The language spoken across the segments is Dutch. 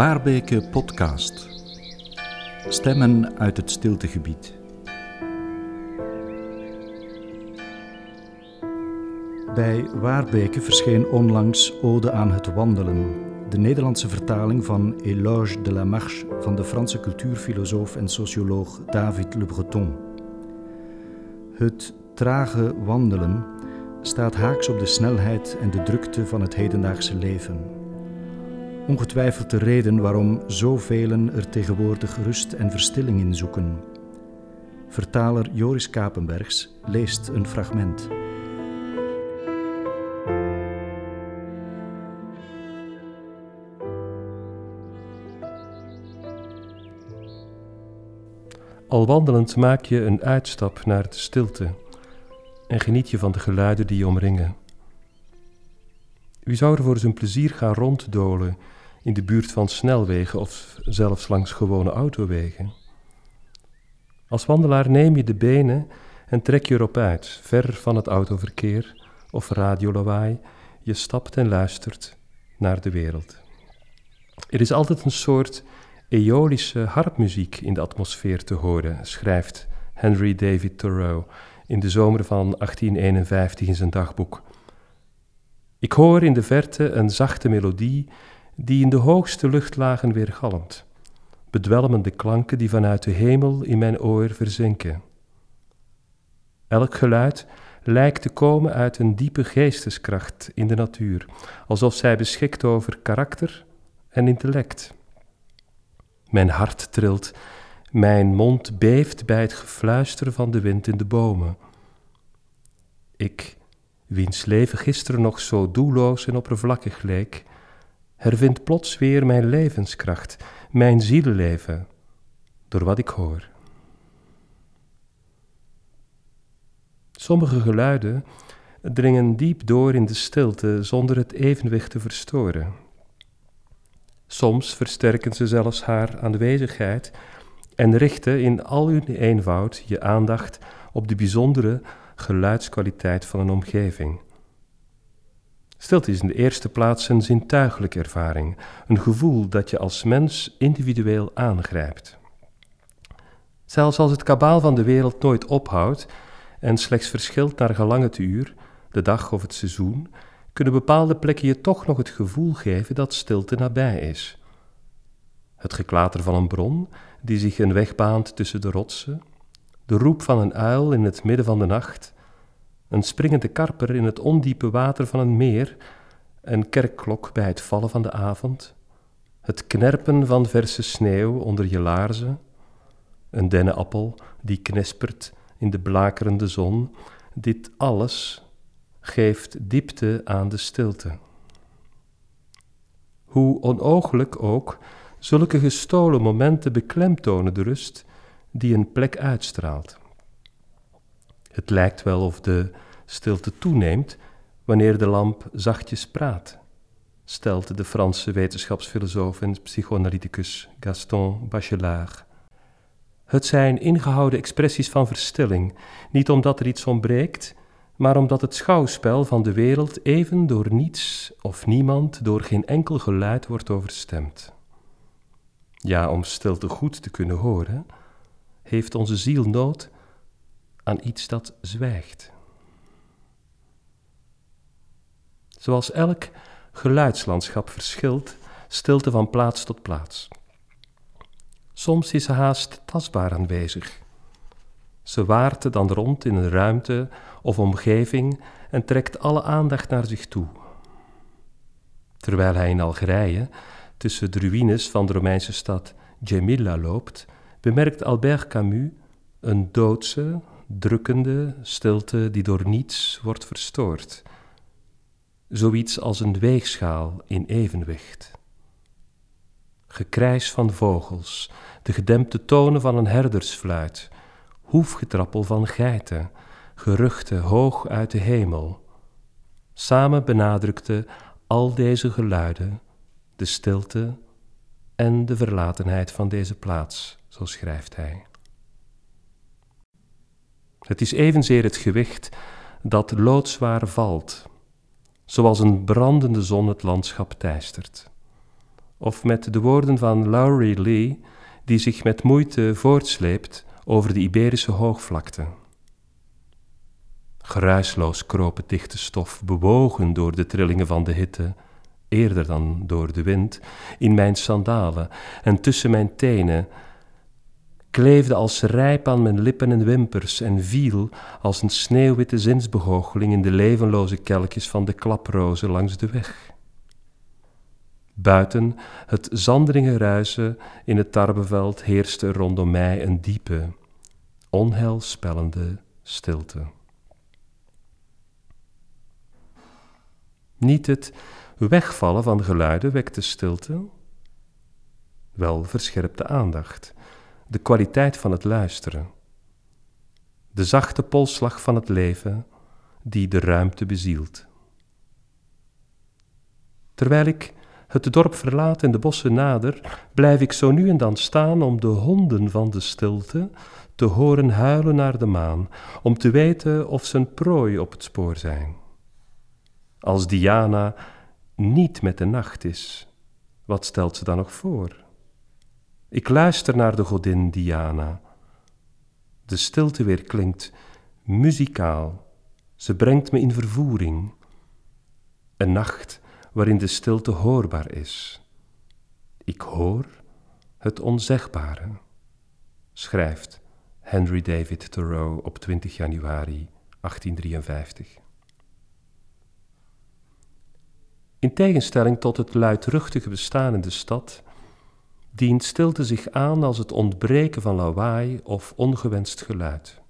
Waarbeke Podcast. Stemmen uit het stiltegebied. Bij Waarbeke verscheen onlangs Ode aan het wandelen, de Nederlandse vertaling van Éloge de la Marche van de Franse cultuurfilosoof en socioloog David Le Breton. Het trage wandelen staat haaks op de snelheid en de drukte van het hedendaagse leven. Ongetwijfeld de reden waarom zoveel er tegenwoordig rust en verstilling in zoeken. Vertaler Joris Kapenbergs leest een fragment. Al wandelend maak je een uitstap naar de stilte en geniet je van de geluiden die je omringen. Wie zou er voor zijn plezier gaan ronddolen in de buurt van snelwegen of zelfs langs gewone autowegen? Als wandelaar neem je de benen en trek je erop uit, ver van het autoverkeer of radiolawaai. Je stapt en luistert naar de wereld. Er is altijd een soort eolische harpmuziek in de atmosfeer te horen, schrijft Henry David Thoreau in de zomer van 1851 in zijn dagboek. Ik hoor in de verte een zachte melodie die in de hoogste luchtlagen weergalmt, bedwelmende klanken die vanuit de hemel in mijn oor verzinken. Elk geluid lijkt te komen uit een diepe geesteskracht in de natuur, alsof zij beschikt over karakter en intellect. Mijn hart trilt, mijn mond beeft bij het gefluister van de wind in de bomen. Ik, wiens leven gisteren nog zo doelloos en oppervlakkig leek, hervindt plots weer mijn levenskracht, mijn zieleleven, door wat ik hoor. Sommige geluiden dringen diep door in de stilte zonder het evenwicht te verstoren. Soms versterken ze zelfs haar aanwezigheid en richten in al hun eenvoud je aandacht op de bijzondere geluidskwaliteit van een omgeving. Stilte is in de eerste plaats een zintuigelijke ervaring, een gevoel dat je als mens individueel aangrijpt. Zelfs als het kabaal van de wereld nooit ophoudt en slechts verschilt naar gelang het uur, de dag of het seizoen, kunnen bepaalde plekken je toch nog het gevoel geven dat stilte nabij is. Het geklater van een bron die zich een weg baant tussen de rotsen, de roep van een uil in het midden van de nacht, een springende karper in het ondiepe water van een meer, een kerkklok bij het vallen van de avond, het knerpen van verse sneeuw onder je laarzen, een dennenappel die knispert in de blakerende zon, dit alles geeft diepte aan de stilte. Hoe onooglijk ook, zulke gestolen momenten beklemtonen de rust die een plek uitstraalt. Het lijkt wel of de stilte toeneemt wanneer de lamp zachtjes praat, stelt de Franse wetenschapsfilosoof en psychoanalyticus Gaston Bachelard. Het zijn ingehouden expressies van verstilling, niet omdat er iets ontbreekt, maar omdat het schouwspel van de wereld even door niets of niemand, door geen enkel geluid wordt overstemd. Ja, om stilte goed te kunnen horen, heeft onze ziel nood aan iets dat zwijgt. Zoals elk geluidslandschap verschilt, stilte van plaats tot plaats. Soms is ze haast tastbaar aanwezig. Ze waart dan rond in een ruimte of omgeving en trekt alle aandacht naar zich toe. Terwijl hij in Algerije tussen de ruïnes van de Romeinse stad Gemilla loopt, bemerkt Albert Camus een doodse, drukkende stilte die door niets wordt verstoord. Zoiets als een weegschaal in evenwicht. Gekrijs van vogels, de gedempte tonen van een herdersfluit, hoefgetrappel van geiten, geruchten hoog uit de hemel. Samen benadrukte al deze geluiden de stilte en de verlatenheid van deze plaats, zo schrijft hij. Het is evenzeer het gewicht dat loodzwaar valt, zoals een brandende zon het landschap teistert. of met de woorden van Lowry Lee, die zich met moeite voortsleept over de Iberische hoogvlakte. Geruisloos kroop het dichte stof, bewogen door de trillingen van de hitte, eerder dan door de wind, in mijn sandalen en tussen mijn tenen, kleefde als rijp aan mijn lippen en wimpers en viel als een sneeuwwitte zinsbegoocheling in de levenloze kelkjes van de klaprozen langs de weg. Buiten het zandringe ruisen in het tarweveld heerste rondom mij een diepe, onheilspellende stilte. Niet het wegvallen van geluiden wekte stilte, wel verscherpte aandacht, de kwaliteit van het luisteren, de zachte polsslag van het leven die de ruimte bezielt. Terwijl ik het dorp verlaat en de bossen nader, blijf ik zo nu en dan staan om de honden van de stilte te horen huilen naar de maan, om te weten of ze een prooi op het spoor zijn. Als Diana niet met de nacht is, wat stelt ze dan nog voor? Ik luister naar de godin Diana. De stilte weer klinkt muzikaal. Ze brengt me in vervoering. Een nacht waarin de stilte hoorbaar is. Ik hoor het onzegbare, schrijft Henry David Thoreau op 20 januari 1853. In tegenstelling tot het luidruchtige bestaan in de stad, dient stilte zich aan als het ontbreken van lawaai of ongewenst geluid.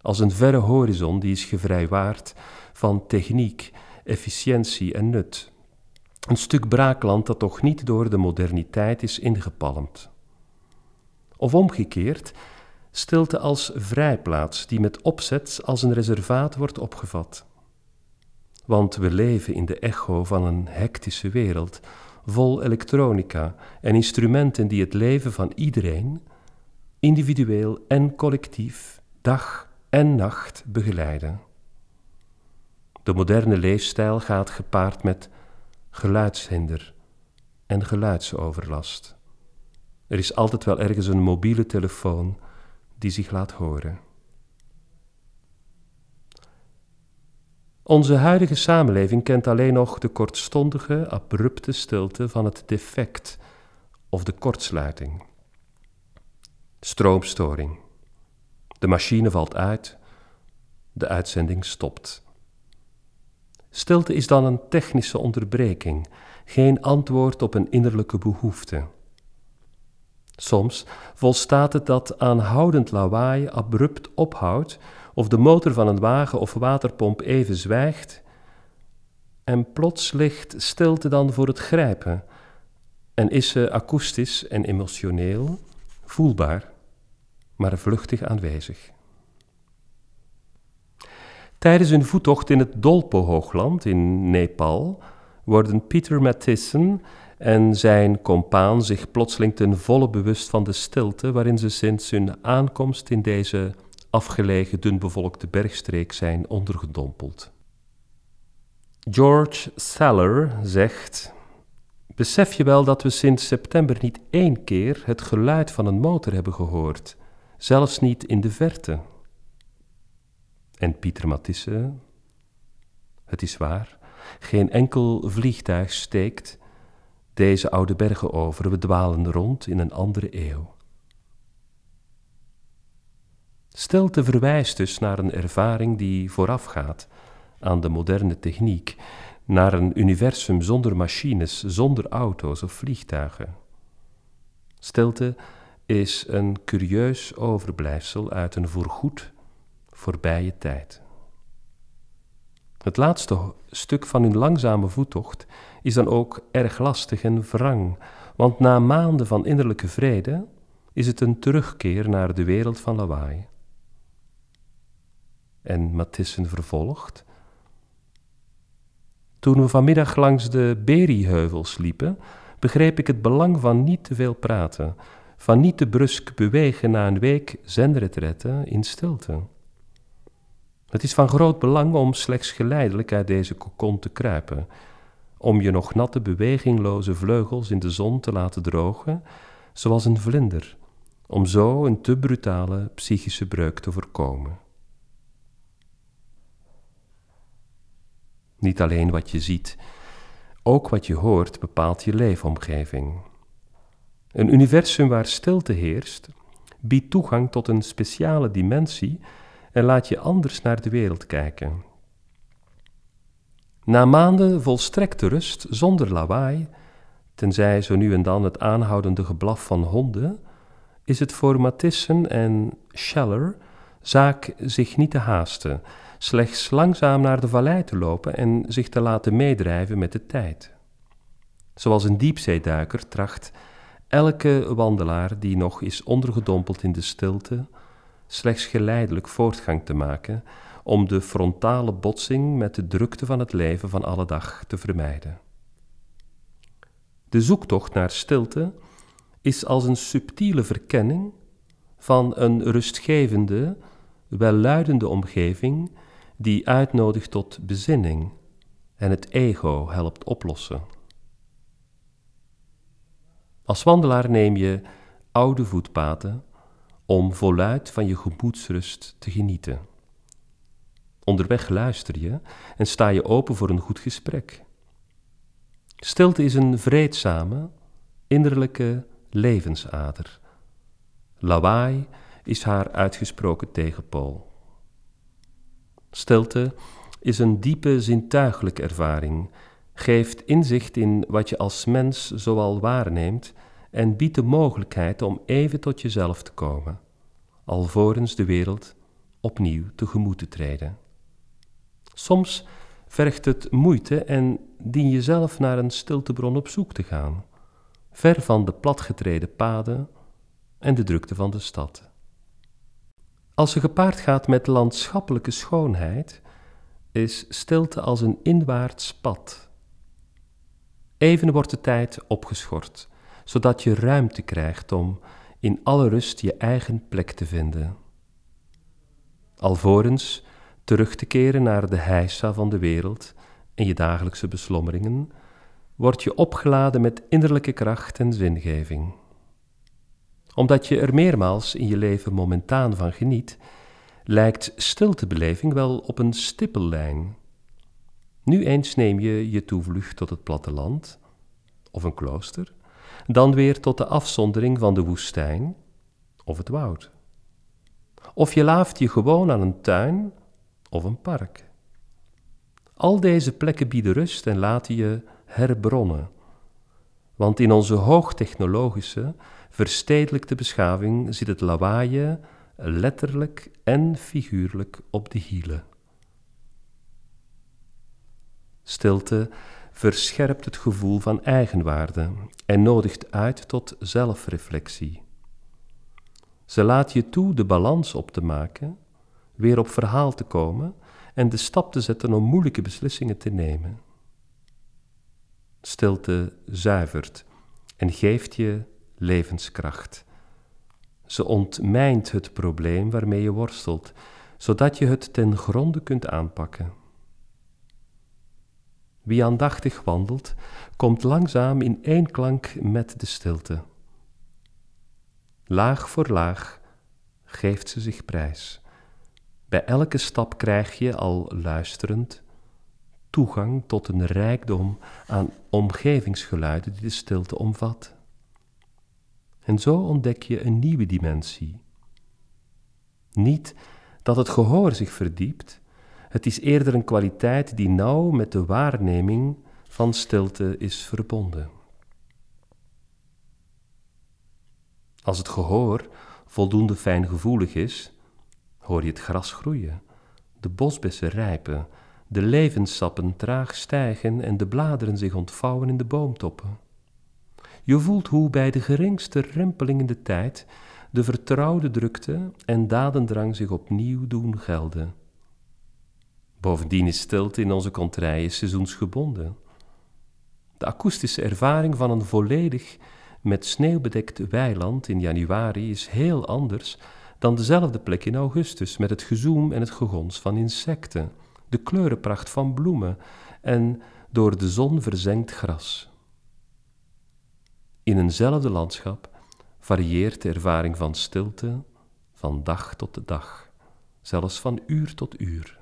Als een verre horizon die is gevrijwaard van techniek, efficiëntie en nut. Een stuk braakland dat toch niet door de moderniteit is ingepalmd. Of omgekeerd, stilte als vrijplaats die met opzet als een reservaat wordt opgevat want we leven in de echo van een hectische wereld, vol elektronica en instrumenten die het leven van iedereen, individueel en collectief, dag en nacht begeleiden. De moderne leefstijl gaat gepaard met geluidshinder en geluidsoverlast. Er is altijd wel ergens een mobiele telefoon die zich laat horen. Onze huidige samenleving kent alleen nog de kortstondige, abrupte stilte van het defect of de kortsluiting. Stroomstoring. De machine valt uit, de uitzending stopt. Stilte is dan een technische onderbreking, geen antwoord op een innerlijke behoefte. Soms volstaat het dat aanhoudend lawaai abrupt ophoudt of de motor van een wagen of waterpomp even zwijgt en plots ligt stilte dan voor het grijpen en is ze akoestisch en emotioneel voelbaar, maar vluchtig aanwezig. Tijdens een voettocht in het Dolpo-hoogland in Nepal worden Peter Mathissen en zijn compaan zich plotseling ten volle bewust van de stilte waarin ze sinds hun aankomst in deze afgelegen, dunbevolkte bergstreek zijn ondergedompeld. George Saller zegt: Besef je wel dat we sinds september niet één keer het geluid van een motor hebben gehoord, zelfs niet in de verte? En Pieter Matisse: Het is waar, geen enkel vliegtuig steekt deze oude bergen over, we dwalen rond in een andere eeuw. Stilte verwijst dus naar een ervaring die voorafgaat aan de moderne techniek, naar een universum zonder machines, zonder auto's of vliegtuigen. Stilte is een curieus overblijfsel uit een voorgoed voorbije tijd. Het laatste stuk van hun langzame voettocht is dan ook erg lastig en wrang, want na maanden van innerlijke vrede is het een terugkeer naar de wereld van lawaai en Mathissen vervolgt. Toen we vanmiddag langs de Berieheuvels liepen, begreep ik het belang van niet te veel praten, van niet te brusk bewegen na een week zendretretten in stilte. Het is van groot belang om slechts geleidelijk uit deze kokon te kruipen, om je nog natte bewegingloze vleugels in de zon te laten drogen, zoals een vlinder, om zo een te brutale psychische breuk te voorkomen. Niet alleen wat je ziet, ook wat je hoort bepaalt je leefomgeving. Een universum waar stilte heerst, biedt toegang tot een speciale dimensie en laat je anders naar de wereld kijken. Na maanden volstrekte rust, zonder lawaai, tenzij zo nu en dan het aanhoudende geblaf van honden, is het voor Matissen en Scheller zaak zich niet te haasten, slechts langzaam naar de vallei te lopen en zich te laten meedrijven met de tijd. Zoals een diepzeeduiker tracht elke wandelaar die nog is ondergedompeld in de stilte, slechts geleidelijk voortgang te maken om de frontale botsing met de drukte van het leven van alle dag te vermijden. De zoektocht naar stilte is als een subtiele verkenning van een rustgevende, welluidende omgeving die uitnodigt tot bezinning en het ego helpt oplossen. Als wandelaar neem je oude voetpaden om voluit van je gemoedsrust te genieten. Onderweg luister je en sta je open voor een goed gesprek. Stilte is een vreedzame, innerlijke levensader. Lawaai is haar uitgesproken tegenpool. Stilte is een diepe zintuigelijke ervaring, geeft inzicht in wat je als mens zoal waarneemt en biedt de mogelijkheid om even tot jezelf te komen, alvorens de wereld opnieuw tegemoet te treden. Soms vergt het moeite en dien je zelf naar een stiltebron op zoek te gaan, ver van de platgetreden paden en de drukte van de stad. Als ze gepaard gaat met landschappelijke schoonheid, is stilte als een inwaarts pad. Even wordt de tijd opgeschort, zodat je ruimte krijgt om in alle rust je eigen plek te vinden. Alvorens terug te keren naar de heisa van de wereld en je dagelijkse beslommeringen, word je opgeladen met innerlijke kracht en zingeving. Omdat je er meermaals in je leven momentaan van geniet, lijkt stiltebeleving wel op een stippellijn. Nu eens neem je je toevlucht tot het platteland of een klooster, dan weer tot de afzondering van de woestijn of het woud. Of je laaft je gewoon aan een tuin of een park. Al deze plekken bieden rust en laten je herbronnen. Want in onze hoogtechnologische, verstedelijkte beschaving zit het lawaaien letterlijk en figuurlijk op de hielen. Stilte verscherpt het gevoel van eigenwaarde en nodigt uit tot zelfreflectie. Ze laat je toe de balans op te maken, weer op verhaal te komen en de stap te zetten om moeilijke beslissingen te nemen. Stilte zuivert en geeft je levenskracht. Ze ontmijnt het probleem waarmee je worstelt, zodat je het ten gronde kunt aanpakken. Wie aandachtig wandelt, komt langzaam in één klank met de stilte. Laag voor laag geeft ze zich prijs. Bij elke stap krijg je, al luisterend, toegang tot een rijkdom aan omgevingsgeluiden die de stilte omvat. En zo ontdek je een nieuwe dimensie. Niet dat het gehoor zich verdiept, het is eerder een kwaliteit die nauw met de waarneming van stilte is verbonden. Als het gehoor voldoende fijngevoelig is, hoor je het gras groeien, de bosbessen rijpen, de levenssappen traag stijgen en de bladeren zich ontvouwen in de boomtoppen. Je voelt hoe bij de geringste rempeling in de tijd de vertrouwde drukte en dadendrang zich opnieuw doen gelden. Bovendien is stilte in onze kontrijen seizoensgebonden. De akoestische ervaring van een volledig met sneeuw bedekt weiland in januari is heel anders dan dezelfde plek in augustus met het gezoem en het gegons van insecten, de kleurenpracht van bloemen en door de zon verzengd gras. In eenzelfde landschap varieert de ervaring van stilte van dag tot dag, zelfs van uur tot uur.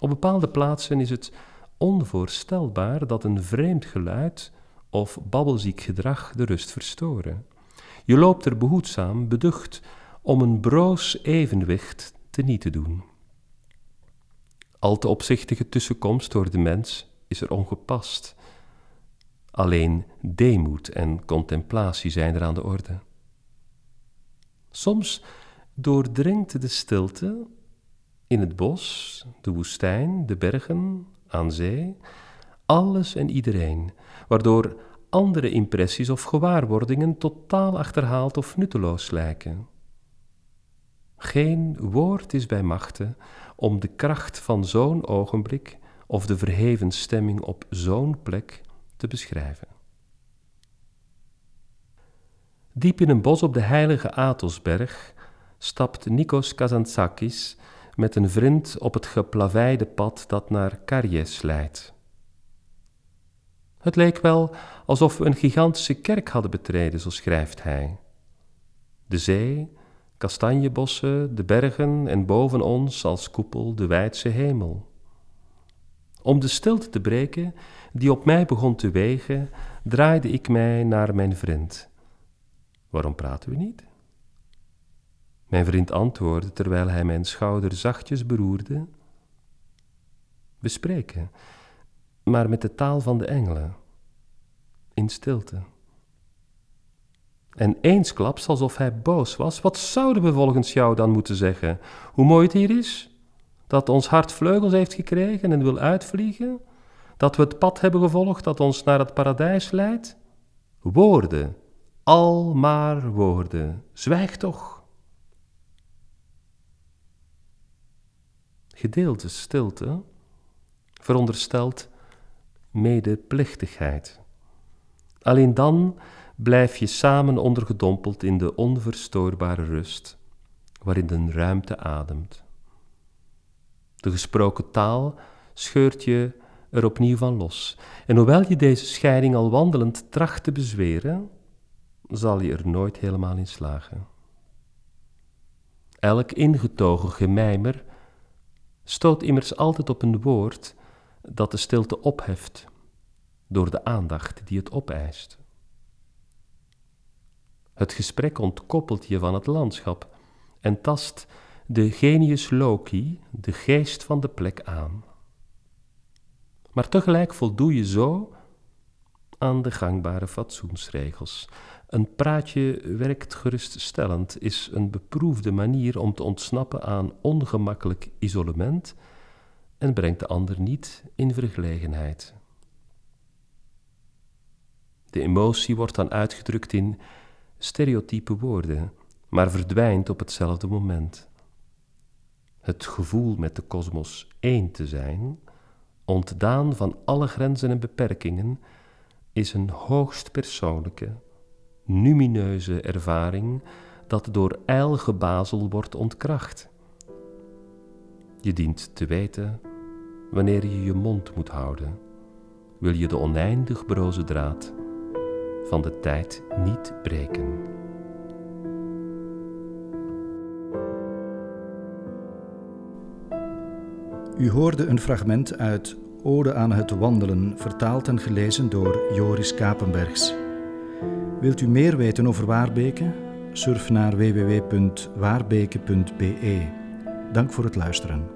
Op bepaalde plaatsen is het onvoorstelbaar dat een vreemd geluid of babbelziek gedrag de rust verstoren. Je loopt er behoedzaam, beducht, om een broos evenwicht te niet te doen. Al te opzichtige tussenkomst door de mens is er ongepast. Alleen deemoed en contemplatie zijn er aan de orde. Soms doordringt de stilte in het bos, de woestijn, de bergen, aan zee, alles en iedereen, waardoor andere impressies of gewaarwordingen totaal achterhaald of nutteloos lijken. Geen woord is bij machte om de kracht van zo'n ogenblik of de verheven stemming op zo'n plek te beschrijven. Diep in een bos op de heilige Athosberg stapt Nikos Kazantzakis met een vriend op het geplaveide pad dat naar Karies leidt. Het leek wel alsof we een gigantische kerk hadden betreden, zo schrijft hij. De zee, kastanjebossen, de bergen en boven ons als koepel de wijdse hemel. Om de stilte te breken, die op mij begon te wegen, draaide ik mij naar mijn vriend. Waarom praten we niet? Mijn vriend antwoordde terwijl hij mijn schouder zachtjes beroerde. We spreken, maar met de taal van de engelen, in stilte. En eensklaps, alsof hij boos was, wat zouden we volgens jou dan moeten zeggen? Hoe mooi het hier is? Dat ons hart vleugels heeft gekregen en wil uitvliegen? Dat we het pad hebben gevolgd dat ons naar het paradijs leidt? Woorden, al maar woorden, zwijg toch. Gedeelte stilte veronderstelt medeplichtigheid. Alleen dan blijf je samen ondergedompeld in de onverstoorbare rust, waarin de ruimte ademt. De gesproken taal scheurt je er opnieuw van los. En hoewel je deze scheiding al wandelend tracht te bezweren, zal je er nooit helemaal in slagen. Elk ingetogen gemijmer stoot immers altijd op een woord dat de stilte opheft door de aandacht die het opeist. Het gesprek ontkoppelt je van het landschap en tast de genius loci, de geest van de plek aan. Maar tegelijk voldoe je zo aan de gangbare fatsoensregels. Een praatje werkt geruststellend, is een beproefde manier om te ontsnappen aan ongemakkelijk isolement en brengt de ander niet in vergelegenheid. De emotie wordt dan uitgedrukt in stereotype woorden, maar verdwijnt op hetzelfde moment. Het gevoel met de kosmos één te zijn, ontdaan van alle grenzen en beperkingen, is een hoogst persoonlijke, numineuze ervaring dat door ijlgebazel wordt ontkracht. Je dient te weten wanneer je je mond moet houden, wil je de oneindig broze draad van de tijd niet breken. U hoorde een fragment uit Ode aan het wandelen, vertaald en gelezen door Joris Kapenbergs. Wilt u meer weten over Waarbeke? Surf naar www.waarbeke.be. Dank voor het luisteren.